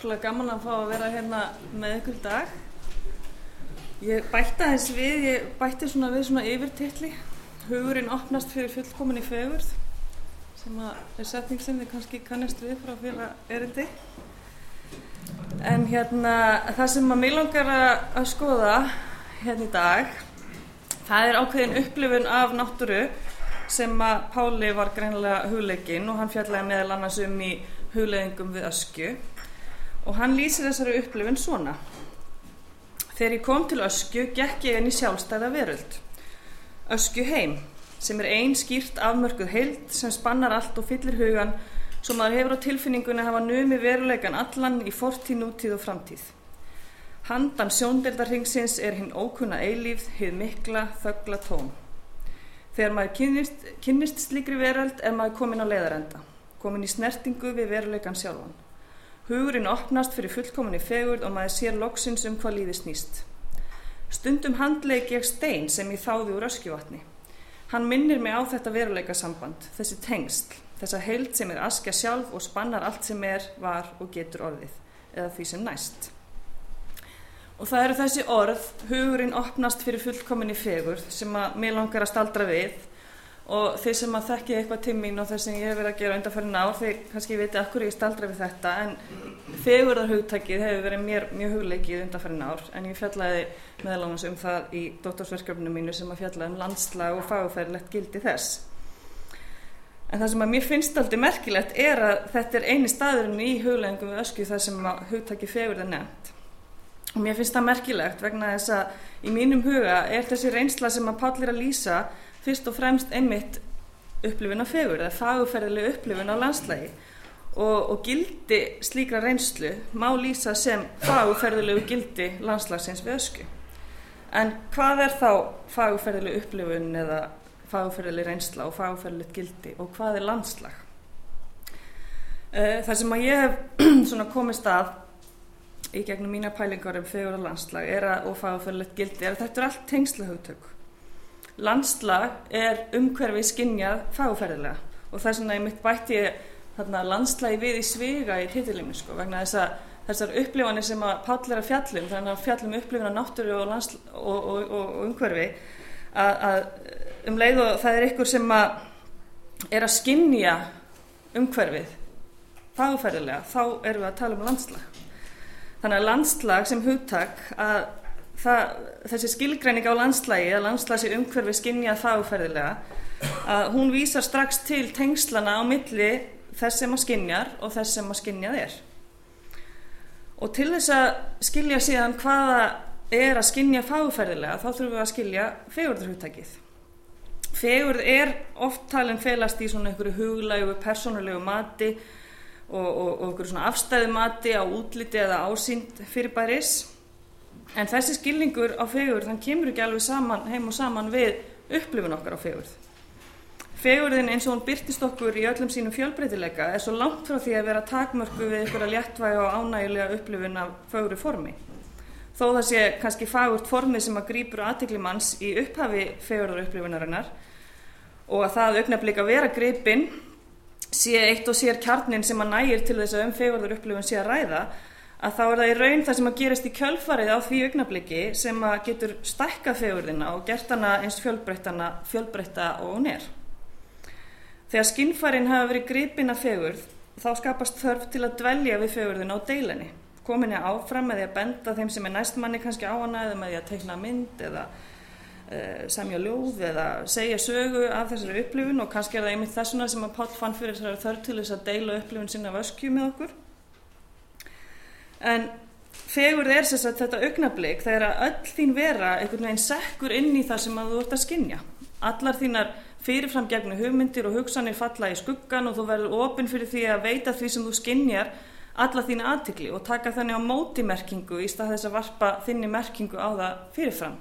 ótrúlega gaman að fá að vera hérna með ykkur dag. Ég bætti aðeins við, ég bætti svona við svona yfirtilli. Hugurinn opnast fyrir fullkominni fegurð sem að er setning sem þið kannski kannast við frá fyrir erindi. En hérna það sem að mig langar að skoða hérna í dag, það er ákveðin upplifun af náttúru sem að Páli var greinlega hugleikinn og hann fjallaði meðal annars um í hugleðingum við ösku og hann lýsir þessari upplifun svona. Þegar ég kom til ösku gekk ég inn í sjálfstæða veröld. Ösku heim sem er ein skýrt afmörkuð heild sem spannar allt og fyllir hugan svo maður hefur á tilfinningunni að hafa numi veruleikan allan í fortíð, nútíð og framtíð. Handan sjóndeldarhingsins er hinn ókunna eilífð, hið mikla, þögla tón. Þegar maður kynnist, kynnist slíkri veröld er maður komin á leiðarenda, komin í snertingu við veruleikan sjálfan. Hugurinn opnast fyrir fullkominni fegurð og maður sér loksins um hvað líði snýst. Stundum handleik ég stein sem ég þáði úr öskjuvatni. Hann minnir mig á þetta veruleika samband, þessi tengsl, þessa heild sem er askja sjálf og spannar allt sem er, var og getur orðið, eða því sem næst. Og það eru þessi orð, hugurinn opnast fyrir fullkominni fegurð sem að mér langar að staldra við og þeir sem að þekki eitthvað til mín og þess sem ég hef verið að gera undanfærin ár, þeir kannski viti akkur ég staldra við þetta en fegurðarhugtækið hefur verið mér mjög hugleikið undanfærin ár en ég fjallaði meðlánans um það í doktorsverkefninu mínu sem að fjallaði um landslag og fagferðilegt gildi þess. En það sem að mér finnst aldrei merkilegt er að þetta er eini staðurinn í hugleggingum við ösku þar sem að hugtæki fegurð er nefnt. Og mér finnst það merkilegt vegna þess að í mínum huga er þessi reynsla sem að Páll er að lýsa fyrst og fremst einmitt upplifin á fegur eða fagurferðileg upplifin á landslægi og, og gildi slíkra reynslu má lýsa sem fagurferðilegu gildi landslagsins við ösku. En hvað er þá fagurferðileg upplifin eða fagurferðileg reynsla og fagurferðilegt gildi og hvað er landslag? Það sem að ég hef komist að í gegnum mína pælingar um fegur og landslag að, og fagurferðilegt gildi er að þetta er allt tengslahugtök landslag er umhverfi skinnjað fagferðilega og þess vegna ég mitt bætti þarna landslagi við í sviga í titilimni sko vegna þess að þessar upplifanir sem að Páll er að fjallum þannig að fjallum upplifin á náttúru og, og, og, og umhverfi að, að um leið og það er ykkur sem að er að skinnja umhverfið fagferðilega þá erum við að tala um landslag. Þannig að landslag sem hugtak að það, þessi skilgreining á landslægi að landslæsi umhverfi skinnjað fagferðilega að hún vísar strax til tengslana á milli þess sem að skinnjar og þess sem að skinnjað er. Og til þess að skilja síðan hvaða er að skinnja fagferðilega þá þurfum við að skilja fegurðarhugtækið fegurð er oft talin felast í svona einhverju huglægu persónulegu mati og, og, og einhverju svona afstæðu mati á útliti eða ásýnd fyrirbæris en þessi skilningur á fegurð hann kemur ekki alveg saman, heim og saman við upplifun okkar á fegurð. Fegurðin eins og hún byrtist okkur í öllum sínum fjölbreytileika er svo langt frá því að vera takmörku við ykkur að léttvæga og ánægilega upplifun af feguru formi. Þó það sé kannski fagurt formið sem að grýpur aðtiklimanns í upphafi fegurðar upplifunarinnar og að það augnablík að vera gripin sé eitt og sér kjarnin sem að nægir til þess að um fegurðar upplifun sé að ræða að þá er það í raun það sem að gerast í kjölfarið á því augnabliki sem að getur stækka fegurðina og gert hana eins fjölbreytta og hún er. Þegar skinnfærin hafa verið gripin að fegurð þá skapast þörf til að dvelja við fegurðina á deilinni, kominni áfram með því að benda þeim sem er næstmanni kannski á hana eða með því að teikna mynd eða uh, semja ljóð eða segja sögu af þessari upplifun og kannski er það einmitt þessuna sem að Páll fann fyrir þessari þörf til þess að deila upplifun sinna af öskju með okkur en fegurð er þess að þetta augnablík þegar að öll þín vera einhvern veginn sekkur inn í það sem að þú ert að skinja allar þínar fyrirfram gegnu hugmyndir og hugsanir falla í skuggan og þú verður ofinn fyrir því að veita því sem þú skinjar alla þína aðtikli og taka þannig á mótimerkingu í stað þess að varpa þinni merkingu á það fyrirfram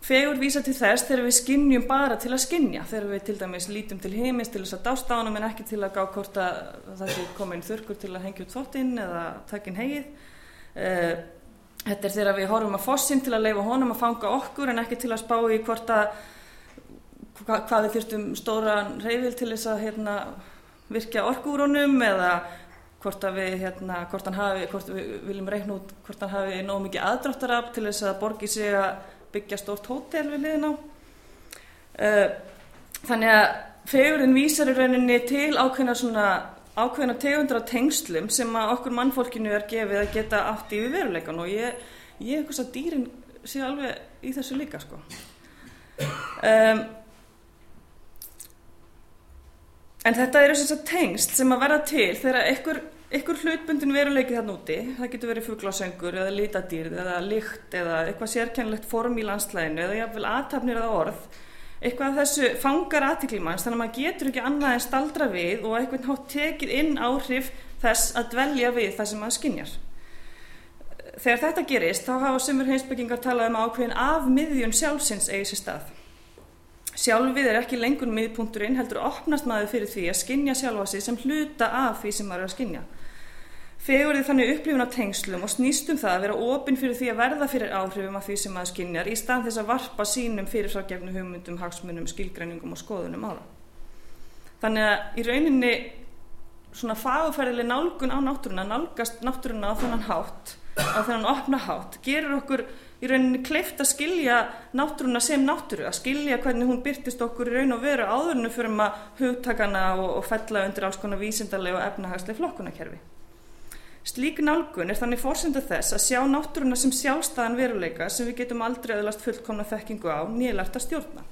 Fegur vísa til þess þegar við skinnjum bara til að skinnja, þegar við til dæmis lítum til heimins til þess að dásta ánum en ekki til að gá hvort að það sé komin þurkur til að hengja út þóttinn eða takin hegið. Eh, þetta er þegar við horfum að fossin til að leifa honum að fanga okkur en ekki til að spá í hvort að hva, hvað við þurftum stóran reyfil til þess að hérna, virkja orku úr honum eða hvort að við, hérna, hvort hann hafi, hvort við viljum reikna út hvort hann hafi nóg mikið aðdráttarafl til þess að borgi sig að byggja stórt hótel við liðin á. Uh, þannig að fegurinn vísar í rauninni til ákveðna svona ákveðna tegundra tengslum sem að okkur mannfólkinu er gefið að geta átt í við veruleikan og ég, ég eitthvað að dýrin sé alveg í þessu líka sko. Um, En þetta eru að tengst sem að verða til þegar einhver, einhver hlutbundin veruleiki þarna úti, það getur verið fugglasöngur eða litadýrð eða lykt eða eitthvað sérkennlegt form í landslæðinu eða jáfnvel aðtapnir eða orð, eitthvað af þessu fangar aðtiklimanns þannig að maður getur ekki annað en staldra við og eitthvað hátt tekið inn áhrif þess að dvelja við það sem maður skinjar. Þegar þetta gerist þá hafa sumur heimsbyggingar talað um ákveðin af miðjun sjálfsins eigi sér stað. Sjálfið er ekki lengur miðpunturinn heldur opnast maður fyrir því að skinja sjálfa sig sem hluta af því sem maður er að skinja. Fegurðið þannig upplifun á tengslum og snýstum það að vera opinn fyrir því að verða fyrir áhrifum af því sem maður skinjar í stað þess að varpa sínum fyrir frágefnu hugmyndum, hagsmunum, skilgreiningum og skoðunum á það. Þannig að í rauninni svona fagufærileg nálgun á náttúruna, nálgast náttúruna á þennan hátt, á þennan opna hátt, gerur okkur í rauninni kleift að skilja náttúruna sem náttúru, að skilja hvernig hún byrtist okkur í raun og veru áðurinu fyrir maður hugtakana og, og fella undir alls konar vísindarlega og efnahagslega flokkunarkerfi. Slík nálgun er þannig fórsönda þess að sjá náttúruna sem sjálfstæðan veruleika sem við getum aldrei öðlast fullkomna þekkingu á nýjilegt að stjórna.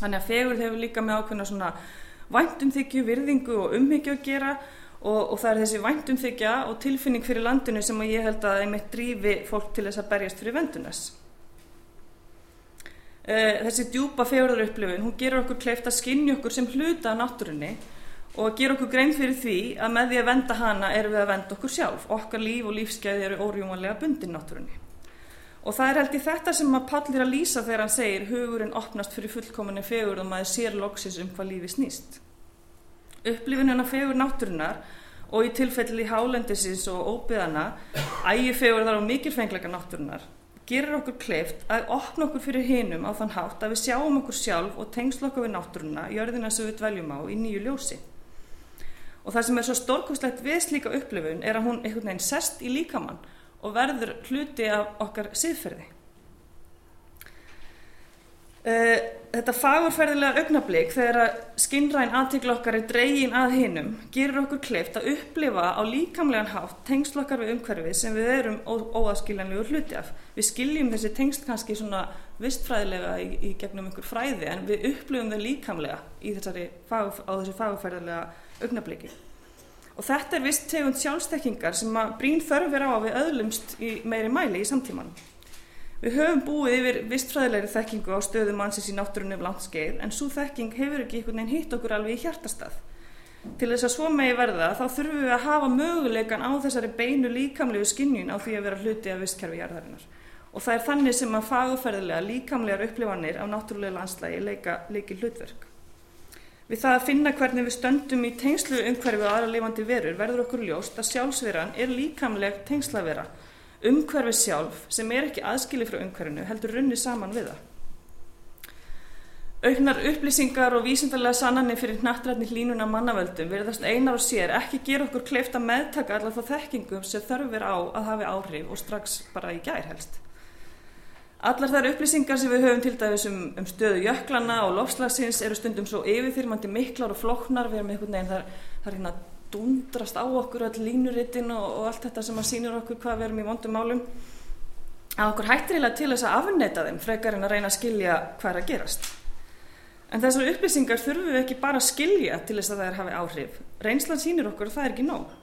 Þannig að fegurð hefur líka með ákveðna svona væntumþykju, virðingu og umhyggju að gera og, og það er þessi væntumþykja og tilfinning fyrir landinu sem ég held að einmitt drífi fólk til þess að berjast fyrir vendunas. Uh, þessi djúpa fegurðarupplifun, hún gerur okkur kleift að skinni okkur sem hluta á náttúrunni og gerur okkur grein fyrir því að með því að venda hana erum við að venda okkur sjálf. Okkar líf og lífsgæði eru órjúmanlega bundin náttúrunni. Og það er held í þetta sem að Pall er að lýsa þegar hann segir hugurinn opnast fyrir fullkominni fegur og maður sér loksis um hvað lífi snýst upplifunina fegur náttúrunar og í tilfelli hálendisins og óbyðana ægi fegur þar á mikilfengleika náttúrunar gerir okkur kleift að opna okkur fyrir hinum á þann hátt að við sjáum okkur sjálf og tengsla okkur við náttúruna jörðina sem við dveljum á í nýju ljósi og það sem er svo stórkostlegt við slíka upplifun er að hún einhvern veginn sest í líkamann og verður hluti af okkar siðferði Uh, þetta fagurferðilega augnablík þegar skinnræn aðtíkla okkar er dregin að hinnum gerur okkur kleift að upplifa á líkamlegan hátt tengsl okkar við umhverfið sem við erum óaskiljanlegu hluti af. Við skiljum þessi tengsl kannski svona vistfræðilega í, í gegnum einhver fræði en við upplifum þau líkamlega þessari á þessu fagurferðilega augnablíki. Og þetta er vist tegund sjálfstekkingar sem að brín þörfir á að við öðlumst í meiri mæli í samtímanum. Við höfum búið yfir vistfræðilegri þekkingu á stöðu mannsins í náttúrunni um langt skeið en svo þekking hefur ekki einhvern veginn hitt okkur alveg í hjartastað. Til þess að svo megi verða þá þurfum við að hafa möguleikan á þessari beinu líkamlegu skinnjun á því að vera hluti af vistkerfi jarðarinnar. Og það er þannig sem að fagufærðilega líkamlegar upplifanir af náttúrulega landslægi leika leiki hlutverk. Við það að finna hvernig við stöndum í tengslu umhverfi og aðra lifandi verur verður okkur ljóst að sjálfsveran er líkamleg tengslavera umhverfi sjálf sem er ekki aðskili frá umhverfinu heldur runni saman við það. Auknar upplýsingar og vísindarlega sannanir fyrir nattrætni hlínuna mannavöldum verðast einar og sér ekki gera okkur kleift að meðtaka allar þá þekkingum sem þörfur á að hafi áhrif og strax bara í gær helst. Allar þær upplýsingar sem við höfum til dæmis um, um stöðu jöklana og lofslagsins eru stundum svo yfirþyrmandi miklar og floknar við erum einhvern veginn þar, þar hérna dundrast á okkur all línurittin og, og allt þetta sem að sínur okkur hvað við erum í vondum málum að okkur hættir eiginlega til þess að afneita þeim frekar en að reyna að skilja hvað er að gerast. En þessar upplýsingar þurfum við ekki bara að skilja til þess að það er hafið áhrif. Reynslan sínir okkur og það er ekki nóg.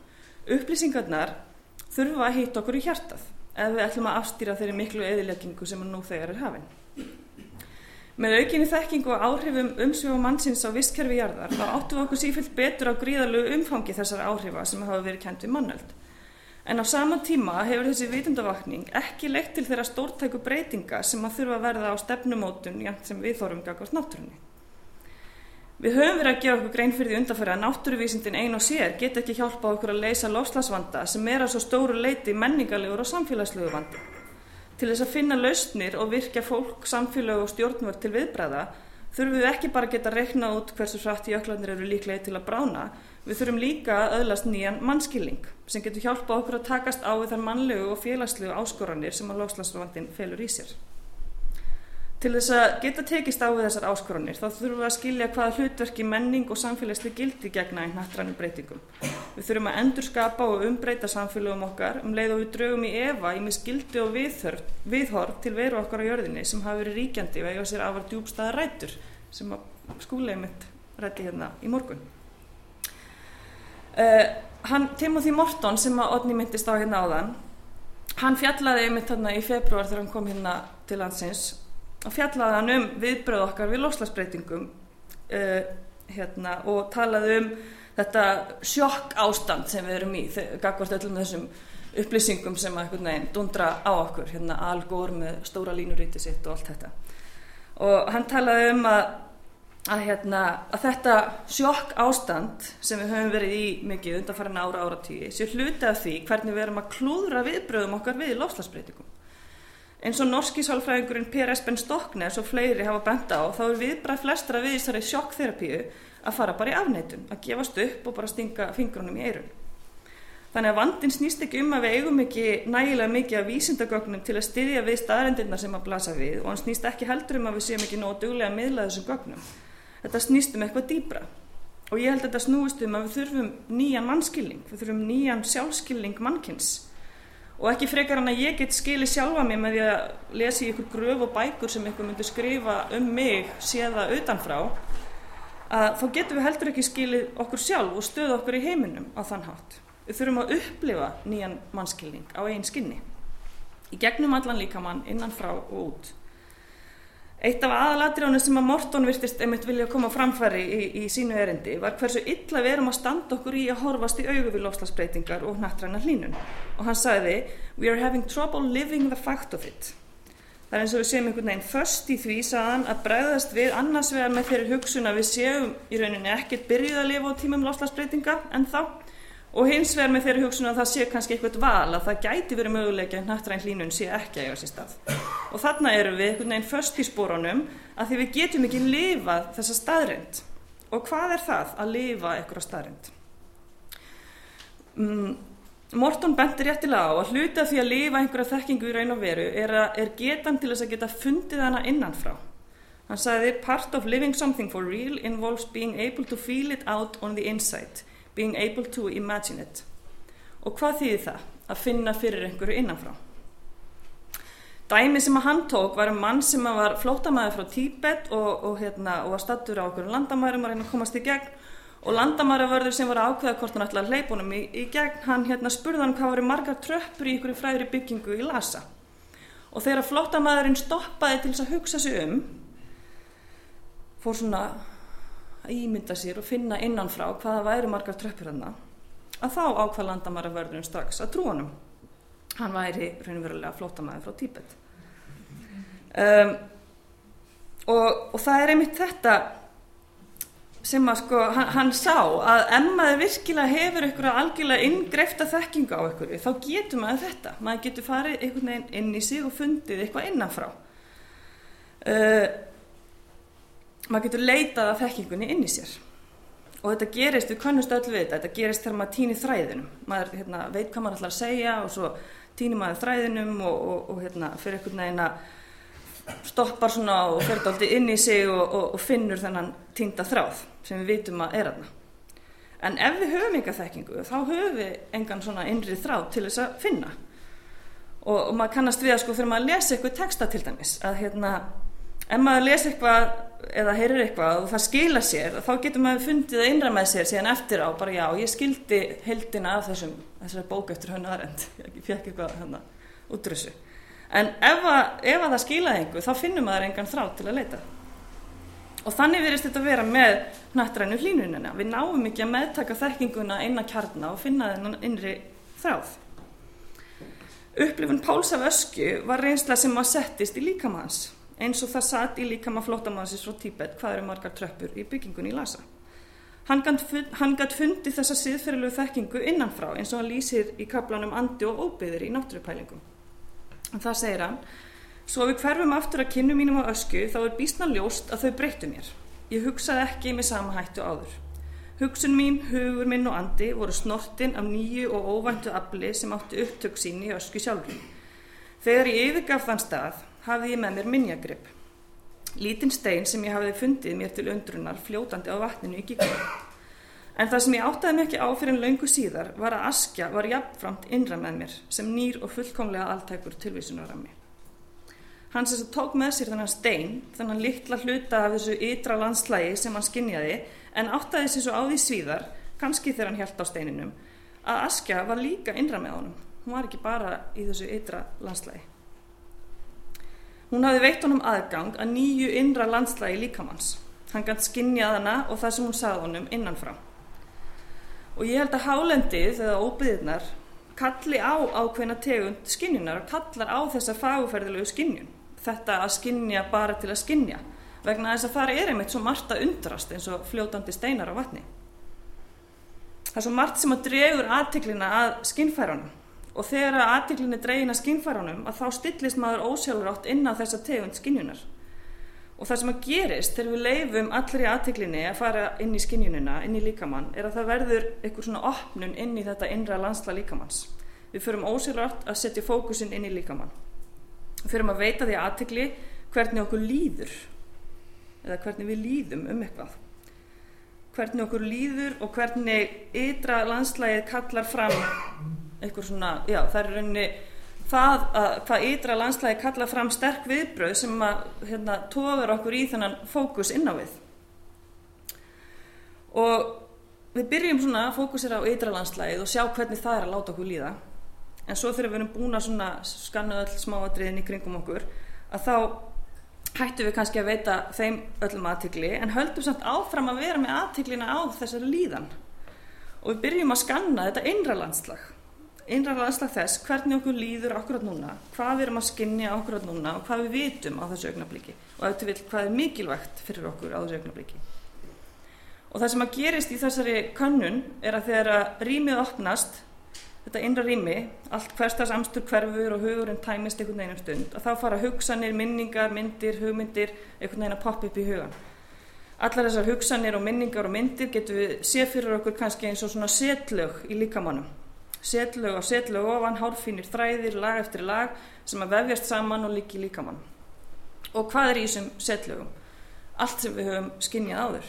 Upplýsingarnar þurfum að hýtta okkur í hjartað ef við ætlum að afstýra þeirri miklu eðileggingu sem nú þegar er hafinn. Með aukinni þekkingu og áhrifum umsvið og mannsins á visskerfi jarðar þá áttu við okkur sífilt betur á gríðalögu umfangi þessar áhrifa sem hafa verið kent við mannöld. En á sama tíma hefur þessi vitundavakning ekki leitt til þeirra stórtæku breytinga sem að þurfa að verða á stefnumótun jæmt sem við þórum gagast náttúrunni. Við höfum verið að gera okkur grein fyrir því undanfæri að náttúruvísindin ein og sér get ekki hjálpa okkur að leysa lofslagsvanda sem er að svo stóru leiti menningarlegur og samfélagslegu vandi. Til þess að finna lausnir og virkja fólk, samfélag og stjórnvörd til viðbræða þurfum við ekki bara að geta reikna út hversu hratt jöklarnir eru líklega til að brána, við þurfum líka að öðlast nýjan mannskilning sem getur hjálpað okkur að takast á við þar mannlegu og félagslegu áskoranir sem að lofslagsvandin felur í sér. Til þess að geta tekist á við þessar áskoranir þá þurfum við að skilja hvaða hlutverki menning og samfélagsli gildi gegna einn nattrænu breytingum. Við þurfum að endur skapa og umbreyta samfélagum okkar um leið og við draugum í efa í mis gildi og viðhorf, til veru okkar á jörðinni sem hafi verið ríkjandi vega sér afar djúbstaða rætur sem skúlega mitt rætti hérna í morgun. Uh, hann, Timothy Morton sem að Odni myndist á hérna áðan, hann fjallaði mitt hérna í februar þegar hann kom hérna til landsins og fjallaði hann um viðbröð okkar við loslasbreytingum uh, hérna, og talaði um þetta sjokk ástand sem við erum í gagvart öllum þessum upplýsingum sem að einhvern veginn dundra á okkur hérna Al Gore með stóra línuríti sitt og allt þetta. Og hann talaði um að, að, hérna, að þetta sjokk ástand sem við höfum verið í mikið undan farin ára ára tíu sé hluti af því hvernig við erum að klúðra viðbröðum okkar við loslasbreytingum eins og norski sálfræðingurinn Per Espen Stoknes og fleiri hafa bent á þá er viðbræð flestra við þessari sjokkþerapíu að fara bara í afneitun, að gefast upp og bara stinga fingrunum í eirun. Þannig að vandin snýst ekki um að við eigum ekki nægilega mikið af vísindagögnum til að styðja við staðarendirna sem að blasa við og hann snýst ekki heldur um að við séum ekki nóg duglega að miðla þessum gögnum. Þetta snýst um eitthvað dýbra og ég held að þetta snúist um að við þurfum nýjan mannskilning, við þurfum nýjan sjálfskilning mannkins og ekki frekar hann að ég get skili sjálfa mig með því að lesa í ykkur gröf og bækur sem ykkur myndi skrifa um mig séða utanfrá að þá getum við heldur ekki skilið okkur sjálf og stöðu okkur í heiminum á þann hátt. Við þurfum að upplifa nýjan mannskilning á einn skinni í gegnum allan líkamann innan frá og út Eitt af aðalatriðunum sem að Morton virtist einmitt vilja koma framfæri í, í sínu erindi var hversu illa við erum að standa okkur í að horfast í augu við lofslagsbreytingar og nattræna hlínun. Og hann sagði, we are having trouble living the fact of it. Það er eins og við séum einhvern veginn först í því saðan að bregðast við annars vegar með þeirri hugsun að við séum í rauninni ekkert byrjuð að lifa á tímum lofslagsbreytinga en þá og hins vegar með þeirri hugsun að það sé kannski eitthvað val að það gæti verið möguleika en nattræn hlínun sé ekki að eiga sér stað. Og þarna erum við einhvern veginn först í spórunum að því við getum ekki lifað þessa staðrind og hvað er það að lifa einhverja staðrind mm, Morton bentir réttilega á að hluta því að lifa einhverja þekkingu í raun og veru er, að, er getan til þess að geta fundið hana innanfrá. Hann sagði part of living something for real involves being able to feel it out on the inside being able to imagine it. Og hvað þýðir það? Að finna fyrir einhverju innanfrá. Dæmi sem að hann tók var um mann sem var flótamæður frá Tíbet og, og, hérna, og var stattur á okkur landamærum að reyna að komast í gegn og landamæravörður sem var ákveða hvort hann ætlaði að hleypa honum í, í gegn, hann hérna, spurði hann hvað var margar tröppur í ykkur fræðri byggingu í Lhasa. Og þegar flótamæðurinn stoppaði til þess að hugsa sig um, fór svona ímynda sér og finna innanfrá hvaða væri margar tröppur hann að þá ákvað landamæra vörðurinn strax að trú honum. Hann væri raunverulega flótamæði frá Tíbet. Um, og, og það er einmitt þetta sem að sko hann, hann sá að ef maður virkilega hefur að algjörlega inngreifta þekkingu á ykkur þá getur maður þetta. Maður getur farið einhvern veginn inn í sig og fundið eitthvað innanfrá. Uh, maður getur leitað af þekkingunni inn í sér. Og þetta gerist, við kannumst öll við þetta þetta gerist þegar maður týnir þræðinum. Maður hérna, veit hvað maður ætlar að segja og svo týnir maður þræðinum og, og, og hérna, fyrir einhvern veginn að stoppar svona og fyrir alltaf inn í sig og, og finnur þennan týnda þráð sem við vitum að er aðna en ef við höfum eitthvað þekkingu þá höfum við engan svona innrið þráð til þess að finna. Og maður kannast við að sko fyrir maður að lesa eitthvað texta til dæmis að hérna ef maður lesa eitthvað eða heyrir eitthvað og það skila sér þá getur maður fundið að innra með sér síðan eftir á bara já, ég skildi heldina af þessum, þessari bók eftir hönnu aðrend ég fekk eitthvað hérna útrussu en ef að, ef að það skilaði einhver þá finnum maður engan þrá til að leita. Og þannig verist þetta að vera með nattrænu hlínunina við náum ekki að meðtaka þekkinguna inn að kjarna og finna þennan innri þráð. Upplifun Páls af ösku var reynsla sem var settist í líkamanns eins og það satt í líkama flótamannsins frá Tíbet hvað eru margar tröppur í byggingunni í Lhasa. Hann gætt fundi þessa siðferðilegu þekkingu innanfrá eins og hann lýsir í kaplanum andi og óbyðir í náttúrupælingum. Það segir hann, Svo við hverfum aftur að kynnu mínum á ösku þá er bísna ljóst að þau breyttu mér. Ég hugsaði ekki með sama hættu áður. Hugsun mín, hugur minn og andi voru snortin af nýju og óvæntu afli sem átti upptök sín í ösku sjálfur. Þegar ég yfirgaf þann stað hafði ég með mér minjagrip. Lítinn stein sem ég hafði fundið mér til undrunar fljótandi á vatninu í gíkuna. En það sem ég áttaði mér ekki á fyrir en laungu síðar var að askja var jafnframt innra með mér sem nýr og fullkomlega alltækur tilvísunar af mig. Hann sem tók með sér þennan stein, þennan litla hluta af þessu ytra landslægi sem hann skinjaði en áttaði sér svo á því svíðar, kannski þegar hann held á steininum, að askja var líka innra með honum. Hún var ekki bara í þessu ytra landslægi. Hún hafði veitt honum aðgang að nýju innra landslægi líkamanns. Hann gætt skinnjað hana og það sem hún sagði honum innanfrá. Og ég held að hálendið eða óbyðirnar kalli á ákveðna tegund skinjunar og kallar á þessa fagferðilegu skinnjun. Þetta að skinnja bara til að skinnja vegna þess að það er einmitt svo margt að undrast eins og fljótandi steinar á vatni. Það er svo margt sem að dregur aðtiklina að skinnfærunum og þegar að aðtiklinni dregin að skinnfærunum að þá stillist maður ósjálfur átt inn á þessa tegund skinnjunar. Og það sem að gerist þegar við leifum allir í aðtiklinni að fara inn í skinjunina, inn í líkamann, er að það verður einhver svona opnun inn í þetta innra landsla líkamanns. Við förum ósýrlátt að setja fókusin inn í líkamann. Við förum að veita því aðtikli hvernig okkur líður, eða hvernig við líðum um eitthvað. Hvernig okkur líður og hvernig ytra landslægið kallar fram einhver svona, já það er rauninni það að hvað ytra landslægi kalla fram sterk viðbröð sem að hérna, tóður okkur í þennan fókus inn á við. Og við byrjum svona að fókusera á ytra landslægið og sjá hvernig það er að láta okkur líða. En svo þegar við erum búin að skanna öll smáadriðin í kringum okkur að þá hættum við kannski að veita þeim öllum aðtikli en höldum samt áfram að vera með aðtiklina á þessari líðan. Og við byrjum að skanna þetta innra landslag. Innræða aðslag þess hvernig okkur líður akkurat núna, hvað við erum að skinja akkurat núna og hvað við vitum á þessu augnabliki og eftir vil hvað er mikilvægt fyrir okkur á þessu augnabliki. Og það sem að gerist í þessari kannun er að þegar rýmið opnast, þetta innra rými, allt hverstars amstur hverfur og hugurinn tæmist einhvern veginn um stund, að þá fara hugsanir, minningar, myndir, hugmyndir, einhvern veginn að poppa upp í hugan. Allar þessar hugsanir og minningar og myndir getur við séð fyrir okkur kannski eins og svona setlög í líkamannum setlög og setlög ofan, hárfínir þræðir, lag eftir lag sem að vefjast saman og líki líkamann. Og hvað er í þessum setlögum? Allt sem við höfum skinnjað áður.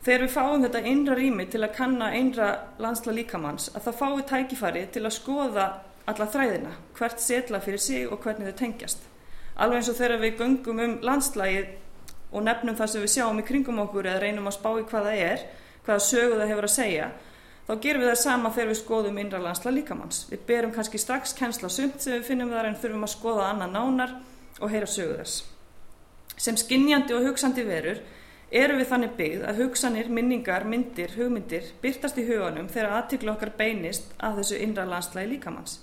Þegar við fáum þetta einra rými til að kanna einra landsla líkamanns að það fái tækifæri til að skoða alla þræðina, hvert setla fyrir sig og hvernig þau tengjast. Alveg eins og þegar við göngum um landslægið og nefnum það sem við sjáum í kringum okkur eða reynum að spá í hvað það er, hvaða sögu það hefur að segja, þá gerum við það sama þegar við skoðum innra landsla líkamanns. Við berum kannski strax kennsla sumt sem við finnum þar en þurfum að skoða annað nánar og heyra sögur þess. Sem skinnjandi og hugsandi verur eru við þannig byggð að hugsanir, minningar, myndir, hugmyndir byrtast í huganum þegar aðtiklu okkar beinist að þessu innra landsla í líkamanns.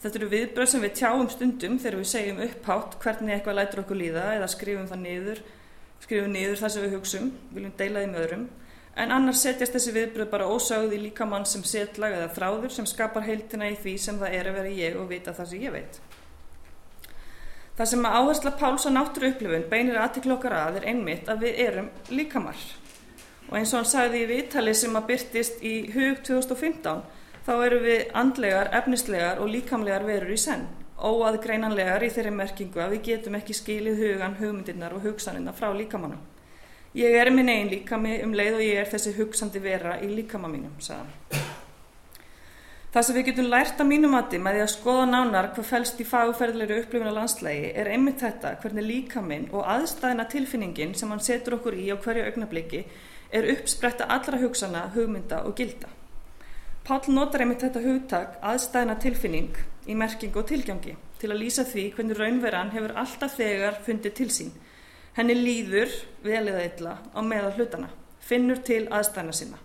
Þetta eru viðbröð sem við tjáum stundum þegar við segjum upphátt hvernig eitthvað lætur okkur líða eða skrifum það niður, skrifum niður það sem við hugsum, viljum deila því með öðrum en annars setjast þessi viðbröð bara ósögð í líkamann sem setlag eða þráður sem skapar heiltina í því sem það er að vera ég og vita það sem ég veit. Það sem að áhersla Páls á náttúru upplifun beinir aðtiklokkar að er einmitt að við erum líkamar. Og eins og hann sagði í viðtali sem að byrtist í hug 2015 þá eru við andlegar, efnislegar og líkamlegar verur í senn. Óaðgreinanlegar í þeirri merkingu að við getum ekki skilið hugan, hugmyndirnar og hugsanirna frá líkamannum. Ég er minn einn líkami um leið og ég er þessi hugsandi vera í líkama mínum, sagðan. Það sem við getum lært að mínum mati með því að skoða nánar hvað fælst í fagferðleiru upplifuna landslægi er einmitt þetta hvernig líkaminn og aðstæðina tilfinningin sem hann setur okkur í á hverju augnabliki er uppspretta allra hugsana, hugmynda og gilda. Pál notar einmitt þetta hugtak aðstæðina tilfinning í merking og tilgjangi til að lýsa því hvernig raunveran hefur alltaf þegar fundið til sín Henni líður vel eða illa á meða hlutana, finnur til aðstæna sína.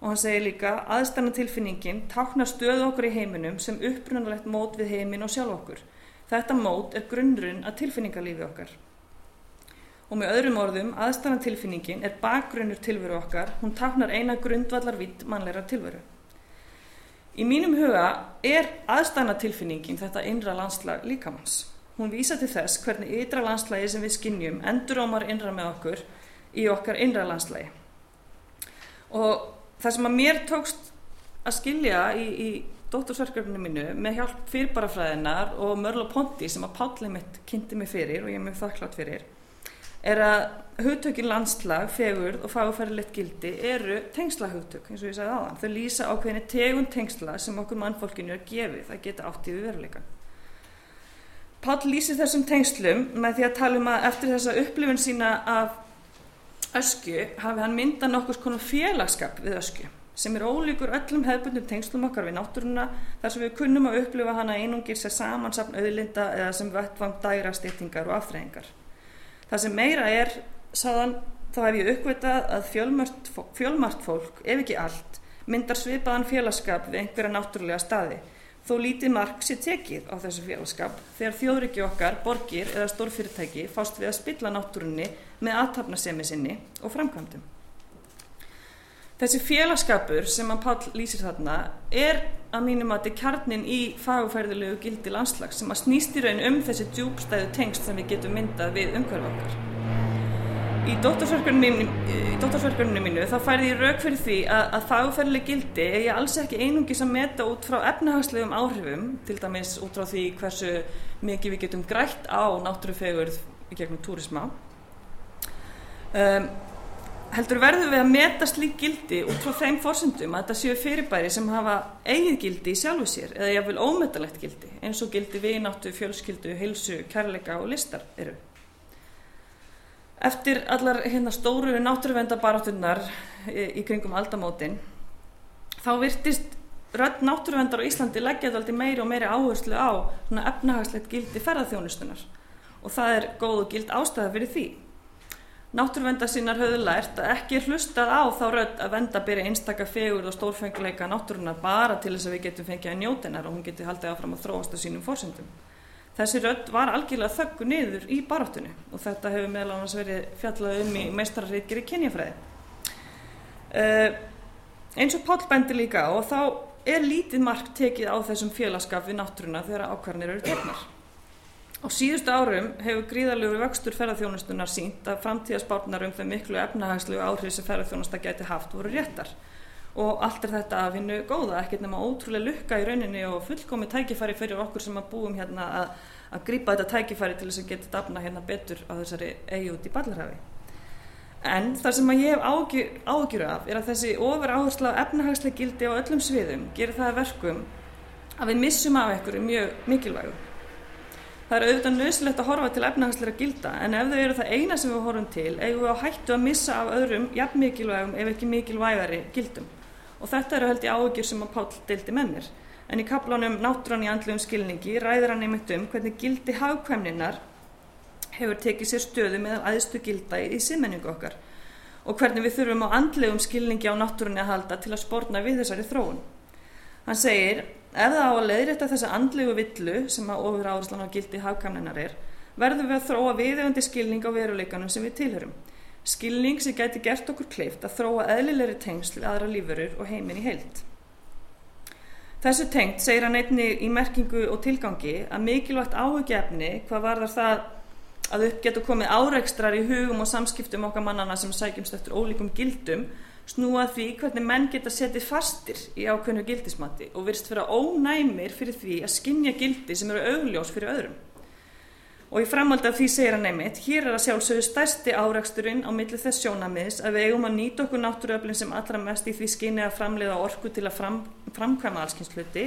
Og hann segir líka aðstæna tilfinningin táknar stöðu okkur í heiminum sem upprunalegt mót við heimin og sjálf okkur. Þetta mót er grunnrun að tilfinningarlífi okkar. Og með öðrum orðum, aðstæna tilfinningin er bakgrunnur tilveru okkar, hún táknar eina grundvallar vitt mannleira tilveru. Í mínum huga er aðstæna tilfinningin þetta innra landslag líkamanns. Hún vísa til þess hvernig ytra landslægi sem við skinnjum endurómar innra með okkur í okkar innra landslægi. Og það sem að mér tókst að skilja í, í dóttorsverkefninu mínu með hjálp fyrirbarafræðinar og Mörl og Ponti sem að Pállið mitt kynnti mig fyrir og ég er mjög þakklátt fyrir er að hugtökin landslag, fegurð og fagfærilegt gildi eru tengslahugtök eins og ég sagði aðan. Þau lýsa ákveðinni tegun tengsla sem okkur mannfólkinu er gefið að geta átt í við veruleikan. Pál lýsir þessum tengslum með því að tala um að eftir þessa upplifun sína af ösku hafi hann mynda nokkus konar félagskap við ösku sem er ólíkur öllum hefðbundum tengslum okkar við náttúruna þar sem við kunnum að upplifa hana einungir sér samansapn auðlinda eða sem vettvang dæra styrtingar og afþreyingar. Það sem meira er, saðan, þá hef ég uppvitað að fjölmart fólk, ef ekki allt, myndar svipaðan félagskap við einhverja náttúrulega staði þó lítið mark sé tekið á þessu félagskap þegar þjóðriki okkar, borgir eða stórfyrirtæki fást við að spilla náttúrunni með aðtapnasemi sinni og framkvæmdum. Þessi félagskapur sem að Pál lýsir þarna er að mínum að þetta er kjarnin í fagufærðilegu gildi landslags sem að snýst í raun um þessi djúbstæðu tengst sem við getum myndað við umhverf okkar. Í dóttorsverkefninu mínu þá færði ég rauk fyrir því að, að fagferðileg gildi er ég alls ekki einungis að meta út frá efnahagslegum áhrifum, til dæmis út frá því hversu mikið við getum grætt á náttúrufegurð í gegnum túrisma. Um, heldur verður við að meta slík gildi út frá þeim fórsendum að þetta séu fyrirbæri sem hafa eigið gildi í sjálfu sér eða jáfnveil ómetalegt gildi eins og gildi við náttu, fjölskyldu, heilsu, kærleika og listar eru. Eftir allar hérna stóru náttúruvendabaráttunnar í, í kringum aldamótin þá virtist rödd náttúruvendar á Íslandi leggja þetta alltaf meiri og meiri áherslu á efnahagslegt gildi ferðarþjónustunar og það er góð og gild ástæða fyrir því. Náttúruvendar sínar höfðu lært að ekki hlustað á þá rödd að venda byrja einstakka fegur og stórfenguleika náttúrunar bara til þess að við getum fengið að njóta hennar og hún geti haldið áfram að þróast á sínum fórsendum. Þessi rödd var algjörlega þöggu niður í baráttunni og þetta hefur meðal annars verið fjallað um í meistararreikir í kynjafræði. Uh, eins og Pál bendir líka og þá er lítið mark tekið á þessum félagskap við náttúruna þegar ákvarðanir eru tegnar. Á síðustu árum hefur gríðarlegu vöxtur ferðarþjónustunar sínt að framtíðaspárnar um þau miklu efnahagslegu áhrif sem ferðarþjónusta geti haft voru réttar og allt er þetta að vinna góða, ekkert nema ótrúlega lukka í rauninni og fullkomi tækifæri fyrir okkur sem að búum hérna að, að grýpa þetta tækifæri til þess að geta dafna hérna betur á þessari eigi út í ballarhafi. En það sem að ég hef ágjur af er að þessi ofur áherslu af efnahagslega gildi á öllum sviðum gerir það verkum að við missum af einhverju mjög mikilvægu. Það er auðvitað nöðsilegt að horfa til efnahagslega gilda en ef þau eru það eina sem við horfum til eigum við á hættu að missa af öðrum jafn mikilvægum ef ekki mikilvægari gildum og þetta eru held ég áhugjur sem að Pál deildi með mér. En í kaplánum Náttúran í andlegum skilningi ræður hann einmitt um hvernig gildi hagkvæmninar hefur tekið sér stöðu meðal aðstu gilda í, í siðmenningu okkar og hvernig við þurfum á andlegum skilningi á náttúrunni að halda til að spórna við þessari þróun. Hann segir, ef það á að leiðrætta þessa andlegu villu sem að ofur áherslan á gildi hagkvæmninar er, verðum við að þróa viðegandi skilning á veruleikanum sem við tilhörum skilning sem gæti gert okkur kleift að þróa eðlilegri tengsl við aðra lífurur og heiminn í heilt. Þessu tengt segir hann einni í merkingu og tilgangi að mikilvægt áhugjefni hvað var það að upp getur komið áreikstrar í hugum og samskiptum okkar mannana sem sækjumst eftir ólíkum gildum snúa því hvernig menn geta setið fastir í ákveðnu gildismatti og virst vera ónæmir fyrir því að skinja gildi sem eru augljós fyrir öðrum. Og í framhaldi af því segir hann einmitt, hér er að sjálfsögðu stærsti áraksturinn á milli þess sjónamiðs að við eigum að nýta okkur náttúruöflin sem allra mest í því skinni að framleiða orku til að fram, framkvæma allskynnsluti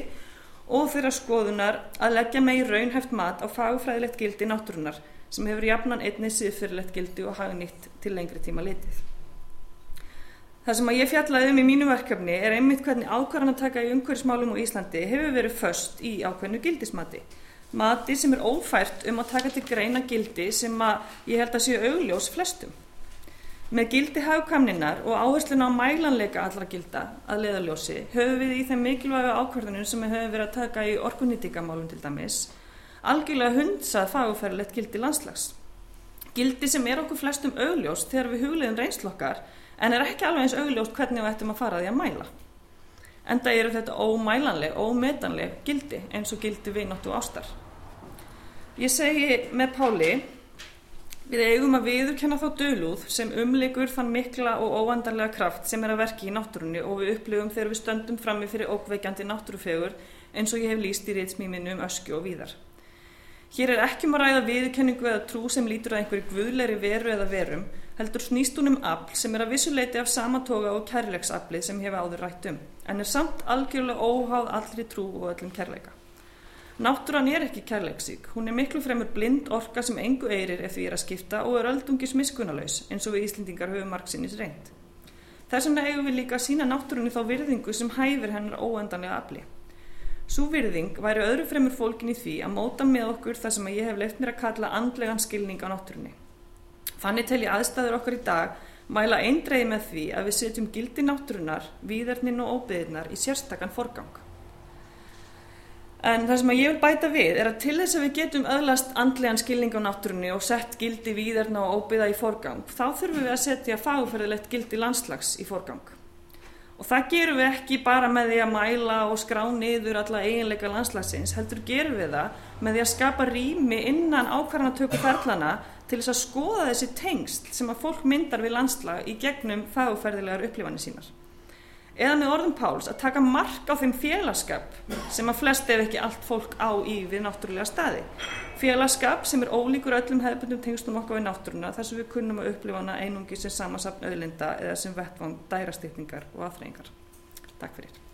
og þeirra skoðunar að leggja með í raunhæft mat á fagfræðilegt gildi náttúrunar sem hefur jafnan einni síðfyrirlegt gildi og hafa nýtt til lengri tíma litið. Það sem að ég fjallaði um í mínu verkefni er einmitt hvernig ákvarðan að taka í umhverfsmálum á Íslandi hefur verið först í ákveðnu gildismati mati sem er ófært um að taka til greina gildi sem að ég held að séu augljós flestum. Með gildi hafkamninar og áhersluna á mælanleika allra gilda að leiðaljósi höfum við í þeim mikilvægu ákvarðunum sem við höfum verið að taka í orkunýtingamálum til dæmis algjörlega hundsað fagufærilegt gildi landslags. Gildi sem er okkur flestum augljós þegar við hugleðum reynslokkar en er ekki alveg eins augljóst hvernig við ættum að fara því að mæla. Enda eru þetta ómælanleg, ómetanleg gildi eins og gildi vináttu ástar. Ég segi með Páli, við eigum að viðurkenna þá dölúð sem umlikur þann mikla og óandarlega kraft sem er að verki í náttúrunni og við upplifum þegar við stöndum frammi fyrir ókveikjandi náttúrufegur eins og ég hef líst í reytsmíminu um ösku og víðar. Hér er ekki um að ræða viðurkenningu eða trú sem lítur að einhverju guðleiri veru eða verum, heldur snýst hún um afl sem er að vissuleiti af samatóga og kærleiksafli sem ég hef áður rætt um, en er samt algjörlega óháð allri trú og öllum kærleika. Náttúran er ekki kærleiksík, hún er miklu fremur blind orka sem engu eirir ef því er að skipta og er öldungis miskunalaus eins og við Íslendingar höfum margsinnis reynd. Þess vegna eigum við líka að sína náttúrunni þá virðingu sem hæfir hennar óendanlega afli. Svo virðing væri öðru fremur fólkin í því að móta með okkur það sem ég hef leift mér að kalla andlegan skilning á náttúrunni. Þannig tel ég aðstæður okkar í dag mæla eindreiði með því að við setjum gildi náttúrunar, víðarnin og óbyðirnar í sérstakann forgang. En það sem ég vil bæta við er að til þess að við getum öðlast andlegan skilning á náttúrunni og sett gildi víðarna og óbyða í forgang, þá þurfum við að setja fagferðilegt gildi landslags í forgang. Og það gerum við ekki bara með því að mæla og skrá niður alla eiginleika landslagsins, heldur gerum við það með því að skapa rými innan ákvarðanatöku ferlana til þess að skoða þessi tengst sem að fólk myndar við landslag í gegnum fagferðilegar upplifanir sínar eða með orðum Páls að taka mark á þeim félagskap sem að flest ef ekki allt fólk á í við náttúrulega staði. Félagskap sem er ólíkur öllum hefðbundum tengstum okkar við náttúruna þar sem við kunnum að upplifa hana einungi sem samansapn auðlinda eða sem vettvang dærastýtningar og aðþreyingar. Takk fyrir.